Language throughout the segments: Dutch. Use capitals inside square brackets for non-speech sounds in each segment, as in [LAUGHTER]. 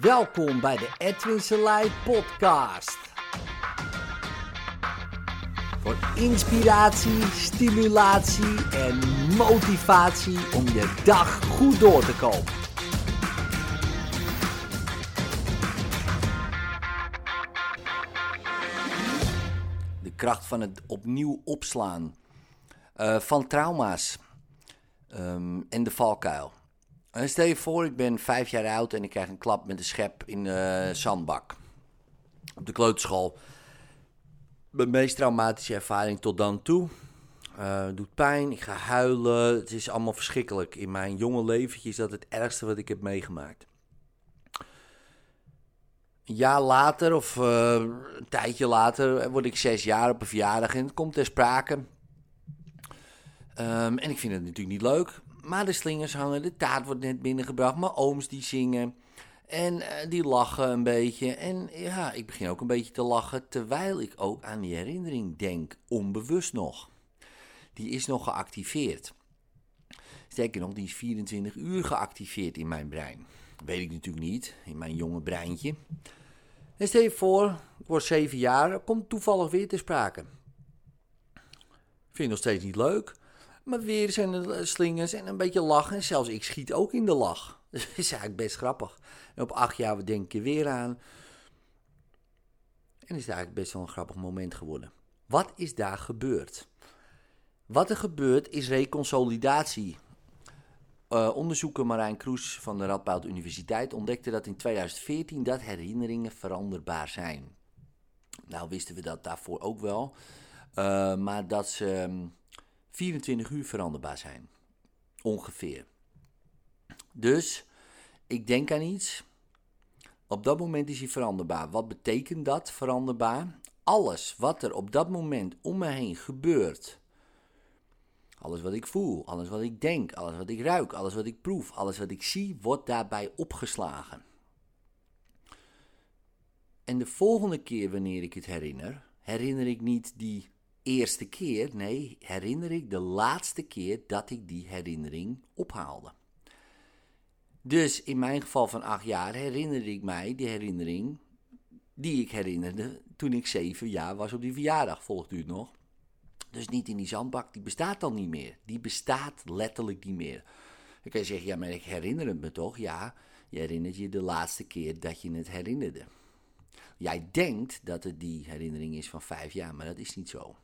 Welkom bij de Edwin Selei podcast. Voor inspiratie, stimulatie en motivatie om je dag goed door te komen. De kracht van het opnieuw opslaan uh, van trauma's um, en de valkuil. En stel je voor, ik ben vijf jaar oud en ik krijg een klap met een schep in de zandbak. Op de kleuterschool. Mijn meest traumatische ervaring tot dan toe. Uh, doet pijn, ik ga huilen. Het is allemaal verschrikkelijk. In mijn jonge leventje is dat het ergste wat ik heb meegemaakt. Een jaar later, of uh, een tijdje later, word ik zes jaar op een verjaardag en het komt ter sprake. Um, en ik vind het natuurlijk niet leuk. Maar de slingers hangen, de taart wordt net binnengebracht. Mijn ooms die zingen. En uh, die lachen een beetje. En ja, ik begin ook een beetje te lachen. Terwijl ik ook aan die herinnering denk. Onbewust nog. Die is nog geactiveerd. Sterker nog, die is 24 uur geactiveerd in mijn brein. weet ik natuurlijk niet. In mijn jonge breintje. En stel je voor, ik word 7 jaar. Komt toevallig weer te sprake. Vind je nog steeds niet leuk. Maar weer zijn er slingers en een beetje lachen. En zelfs ik schiet ook in de lach. [LAUGHS] Dat is eigenlijk best grappig. En op acht jaar denk je weer aan. En is eigenlijk best wel een grappig moment geworden. Wat is daar gebeurd? Wat er gebeurt is reconsolidatie. Uh, onderzoeker Marijn Kroes van de Radboud Universiteit ontdekte dat in 2014 dat herinneringen veranderbaar zijn. Nou wisten we dat daarvoor ook wel. Uh, maar dat ze 24 uur veranderbaar zijn. Ongeveer. Dus ik denk aan iets. Op dat moment is hij veranderbaar. Wat betekent dat veranderbaar? Alles wat er op dat moment om me heen gebeurt. Alles wat ik voel, alles wat ik denk, alles wat ik ruik, alles wat ik proef, alles wat ik zie, wordt daarbij opgeslagen. En de volgende keer wanneer ik het herinner, herinner ik niet die eerste keer, nee, herinner ik de laatste keer dat ik die herinnering ophaalde. Dus in mijn geval van acht jaar herinnerde ik mij die herinnering die ik herinnerde toen ik zeven jaar was op die verjaardag, volgt u het nog? Dus niet in die zandbak, die bestaat dan niet meer. Die bestaat letterlijk niet meer. Dan kan je zeggen, ja, maar ik herinner het me toch? Ja, je herinnert je de laatste keer dat je het herinnerde. Jij denkt dat het die herinnering is van vijf jaar, maar dat is niet zo.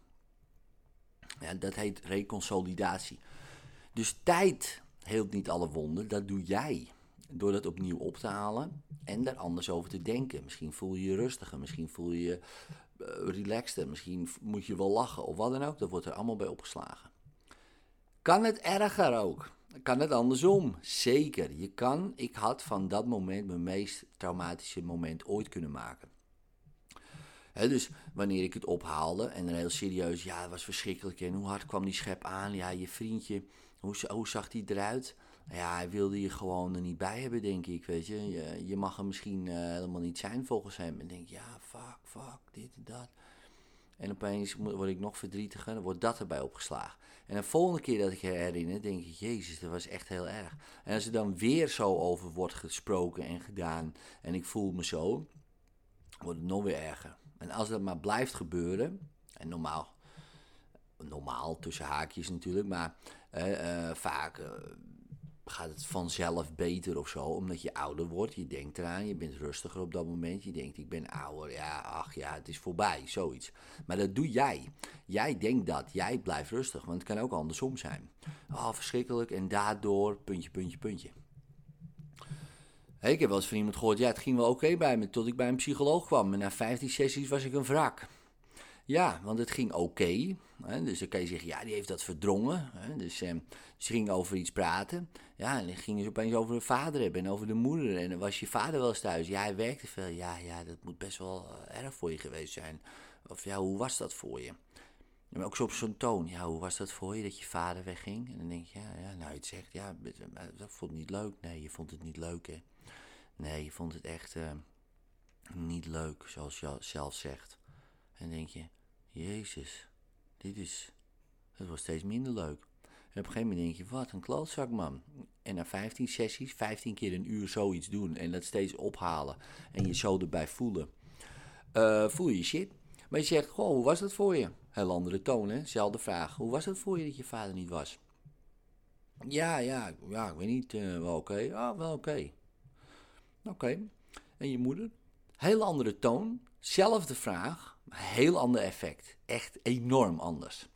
Ja, dat heet reconsolidatie. Dus tijd heelt niet alle wonden, dat doe jij. Door dat opnieuw op te halen en daar anders over te denken. Misschien voel je je rustiger, misschien voel je je uh, relaxter, misschien moet je wel lachen of wat dan ook. Dat wordt er allemaal bij opgeslagen. Kan het erger ook? Kan het andersom? Zeker. Je kan, ik had van dat moment mijn meest traumatische moment ooit kunnen maken dus wanneer ik het ophaalde en dan heel serieus, ja, het was verschrikkelijk. En hoe hard kwam die schep aan? Ja, je vriendje, hoe, zag die eruit? Ja, hij wilde je gewoon er niet bij hebben, denk ik, weet je. Je, mag er misschien uh, helemaal niet zijn volgens hem. En denk ja, fuck, fuck, dit en dat. En opeens word ik nog verdrietiger, dan wordt dat erbij opgeslagen. En de volgende keer dat ik herinner, denk ik, jezus, dat was echt heel erg. En als er dan weer zo over wordt gesproken en gedaan en ik voel me zo, wordt het nog weer erger. En als dat maar blijft gebeuren, en normaal, normaal tussen haakjes natuurlijk, maar uh, vaak uh, gaat het vanzelf beter of zo, omdat je ouder wordt. Je denkt eraan, je bent rustiger op dat moment. Je denkt, ik ben ouder, ja, ach ja, het is voorbij, zoiets. Maar dat doe jij. Jij denkt dat, jij blijft rustig, want het kan ook andersom zijn. Oh, verschrikkelijk, en daardoor, puntje, puntje, puntje. Ik heb wel eens van iemand gehoord, ja, het ging wel oké bij me, tot ik bij een psycholoog kwam. En na 15 sessies was ik een wrak. Ja, want het ging oké. dus dan kan je zeggen, ja, die heeft dat verdrongen. Hè, dus eh, ze gingen over iets praten. Ja, en dan gingen ze opeens over de vader hebben en over de moeder. En was je vader wel eens thuis. Ja, hij werkte veel. Ja, ja, dat moet best wel uh, erg voor je geweest zijn. Of ja, hoe was dat voor je? Maar ook zo op zo'n toon. Ja, hoe was dat voor je dat je vader wegging? En dan denk je, ja, ja nou, je zegt, ja, dat vond het niet leuk. Nee, je vond het niet leuk, hè. Nee, je vond het echt uh, niet leuk, zoals je zelf zegt. En denk je, Jezus, dit is, het wordt steeds minder leuk. En op een gegeven moment denk je, wat een klootzak man. En na 15 sessies, 15 keer een uur zoiets doen en dat steeds ophalen en je zo erbij voelen, uh, voel je shit. Maar je zegt, goh, hoe was dat voor je? Heel andere toon, hè? Zelfde vraag. Hoe was het voor je dat je vader niet was? Ja, ja, ja, ik weet niet, uh, wel oké. Ah, wel oké. Oké. En je moeder? Heel andere toon, zelfde vraag, heel ander effect. Echt enorm anders.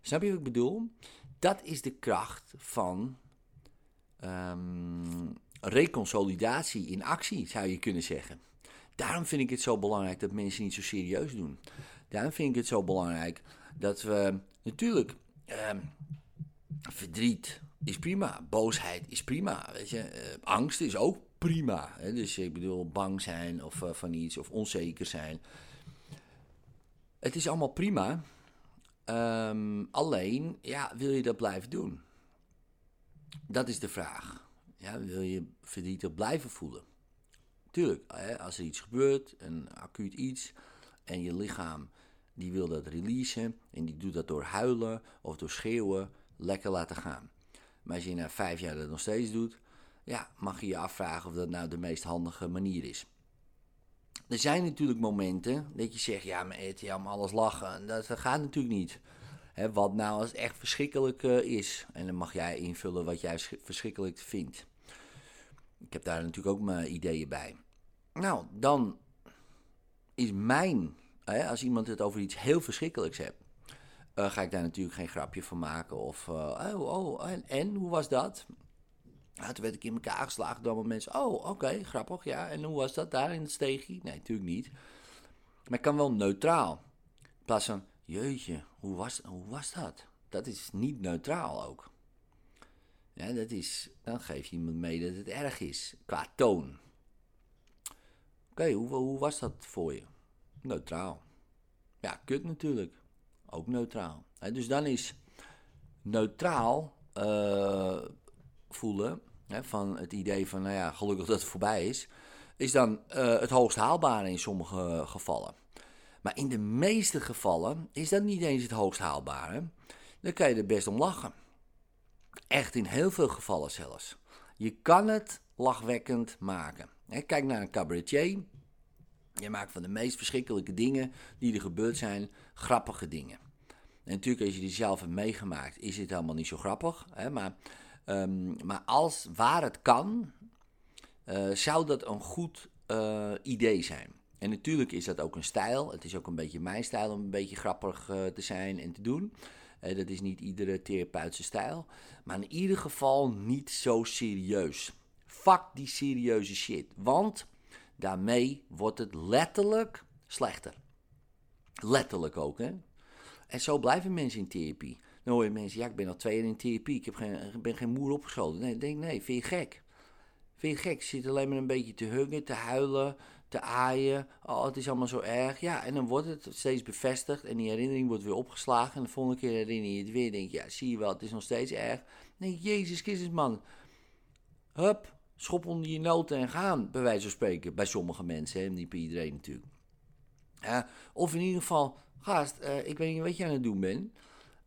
Snap je wat ik bedoel? Dat is de kracht van um, reconsolidatie in actie, zou je kunnen zeggen. Daarom vind ik het zo belangrijk dat mensen niet zo serieus doen. Daarom vind ik het zo belangrijk dat we natuurlijk um, verdriet is prima, boosheid is prima, weet je, uh, angst is ook prima. Hè? Dus ik bedoel bang zijn of uh, van iets of onzeker zijn. Het is allemaal prima. Um, alleen, ja, wil je dat blijven doen? Dat is de vraag. Ja, wil je verdrietig blijven voelen? Tuurlijk, als er iets gebeurt, een acuut iets, en je lichaam die wil dat releasen, en die doet dat door huilen of door schreeuwen, lekker laten gaan. Maar als je na vijf jaar dat nog steeds doet, ja, mag je je afvragen of dat nou de meest handige manier is. Er zijn natuurlijk momenten dat je zegt, ja, maar eten, om alles lachen. Dat, gaat natuurlijk niet. Wat nou als echt verschrikkelijk uh, is. En dan mag jij invullen wat jij verschrikkelijk vindt. Ik heb daar natuurlijk ook mijn ideeën bij. Nou, dan is mijn, als iemand het over iets heel verschrikkelijks hebt, uh, ga ik daar natuurlijk geen grapje van maken. Of, uh, oh, oh, en, hoe was dat? Nou, toen werd ik in elkaar geslagen door mensen. Oh, oké, grappig, ja. En hoe was dat daar in het steegje? Nee, natuurlijk niet. Maar ik kan wel neutraal. In plaats van, jeetje, hoe was, hoe was dat? Dat is niet neutraal ook. Ja, dat is, dan geef je iemand mee dat het erg is, qua toon. Oké, hoe, hoe was dat voor je? Neutraal. Ja, kut natuurlijk. Ook neutraal. dus dan is neutraal uh, voelen, hè, van het idee van, nou ja, gelukkig dat het voorbij is, is dan uh, het hoogst haalbare in sommige gevallen. Maar in de meeste gevallen is dat niet eens het hoogst haalbare. Dan kan je er best om lachen. Echt in heel veel gevallen zelfs. Je kan het lachwekkend maken. Kijk naar een cabaretier. Je maakt van de meest verschrikkelijke dingen die er gebeurd zijn, grappige dingen. En natuurlijk, als je die zelf hebt meegemaakt, is het helemaal niet zo grappig. Hè? Maar, um, maar als, waar het kan, uh, zou dat een goed uh, idee zijn. En natuurlijk is dat ook een stijl. Het is ook een beetje mijn stijl om een beetje grappig uh, te zijn en te doen. Dat is niet iedere therapeutse stijl. Maar in ieder geval niet zo serieus. Fuck die serieuze shit. Want daarmee wordt het letterlijk slechter. Letterlijk ook, hè. En zo blijven mensen in therapie. Dan je mensen, ja, ik ben al twee jaar in therapie. Ik heb geen, ben geen moer opgeschoten. Nee, denk, nee, vind je gek. Vind je gek? Je zit alleen maar een beetje te huggen, te huilen, te aaien. Oh, het is allemaal zo erg. Ja, en dan wordt het steeds bevestigd en die herinnering wordt weer opgeslagen. En de volgende keer herinner je het weer. Denk je, ja, zie je wel, het is nog steeds erg. Nee, Jezus Christus, man. Hup, schop onder je noten en gaan, bij wijze van spreken. Bij sommige mensen, hè, niet bij iedereen natuurlijk. Of in ieder geval, gast, uh, ik weet niet wat je aan het doen bent.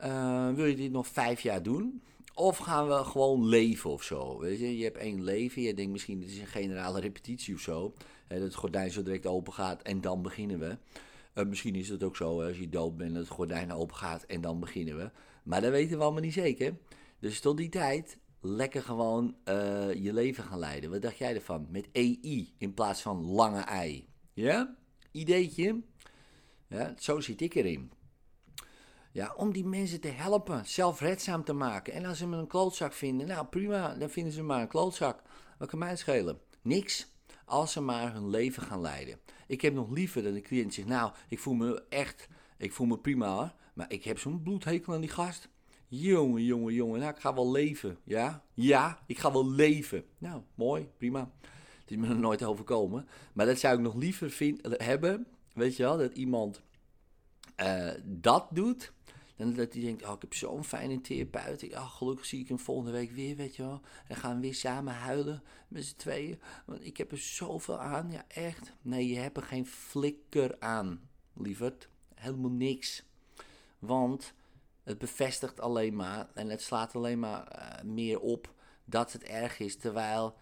Uh, wil je dit nog vijf jaar doen? Of gaan we gewoon leven of zo? Weet je, je hebt één leven. Je denkt misschien, dit is een generale repetitie of zo. Hè, dat het gordijn zo direct open gaat en dan beginnen we. Uh, misschien is het ook zo, als je dood bent, dat het gordijn open gaat en dan beginnen we. Maar dat weten we allemaal niet zeker. Dus tot die tijd, lekker gewoon uh, je leven gaan leiden. Wat dacht jij ervan? Met EI in plaats van lange ei. Ja? Ideetje? Ja, zo zit ik erin. Ja, om die mensen te helpen, zelfredzaam te maken. En als ze me een klootzak vinden, nou prima, dan vinden ze maar een klootzak. Wat kan mij schelen? Niks. Als ze maar hun leven gaan leiden. Ik heb nog liever dat een cliënt zegt, nou, ik voel me echt, ik voel me prima hoor. Maar ik heb zo'n bloedhekel aan die gast. Jongen, jongen, jongen, nou, ik ga wel leven. Ja? Ja, ik ga wel leven. Nou, mooi, prima. Het is me nog nooit overkomen. Maar dat zou ik nog liever hebben, weet je wel, dat iemand uh, dat doet dan dat hij denkt, oh, ik heb zo'n fijne therapeut. Ik, oh, gelukkig zie ik hem volgende week weer, weet je wel. En gaan we weer samen huilen met z'n tweeën. Want ik heb er zoveel aan. Ja, echt. Nee, je hebt er geen flikker aan, lieverd. Helemaal niks. Want Het bevestigt alleen maar en het slaat alleen maar eh, meer op dat het erg is, terwijl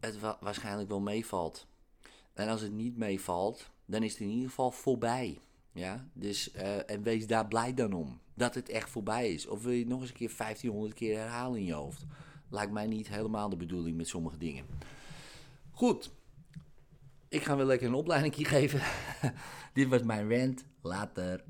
het waarschijnlijk wel meevalt. En als het niet meevalt, dan is het in ieder geval voorbij. Ja, dus, uh, en wees daar blij dan om. Dat het echt voorbij is. Of wil je het nog eens een keer 1500 keer herhalen in je hoofd? Lijkt mij niet helemaal de bedoeling met sommige dingen. Goed. Ik ga weer lekker een opleiding [LAUGHS] geven. Dit was mijn rant. Later.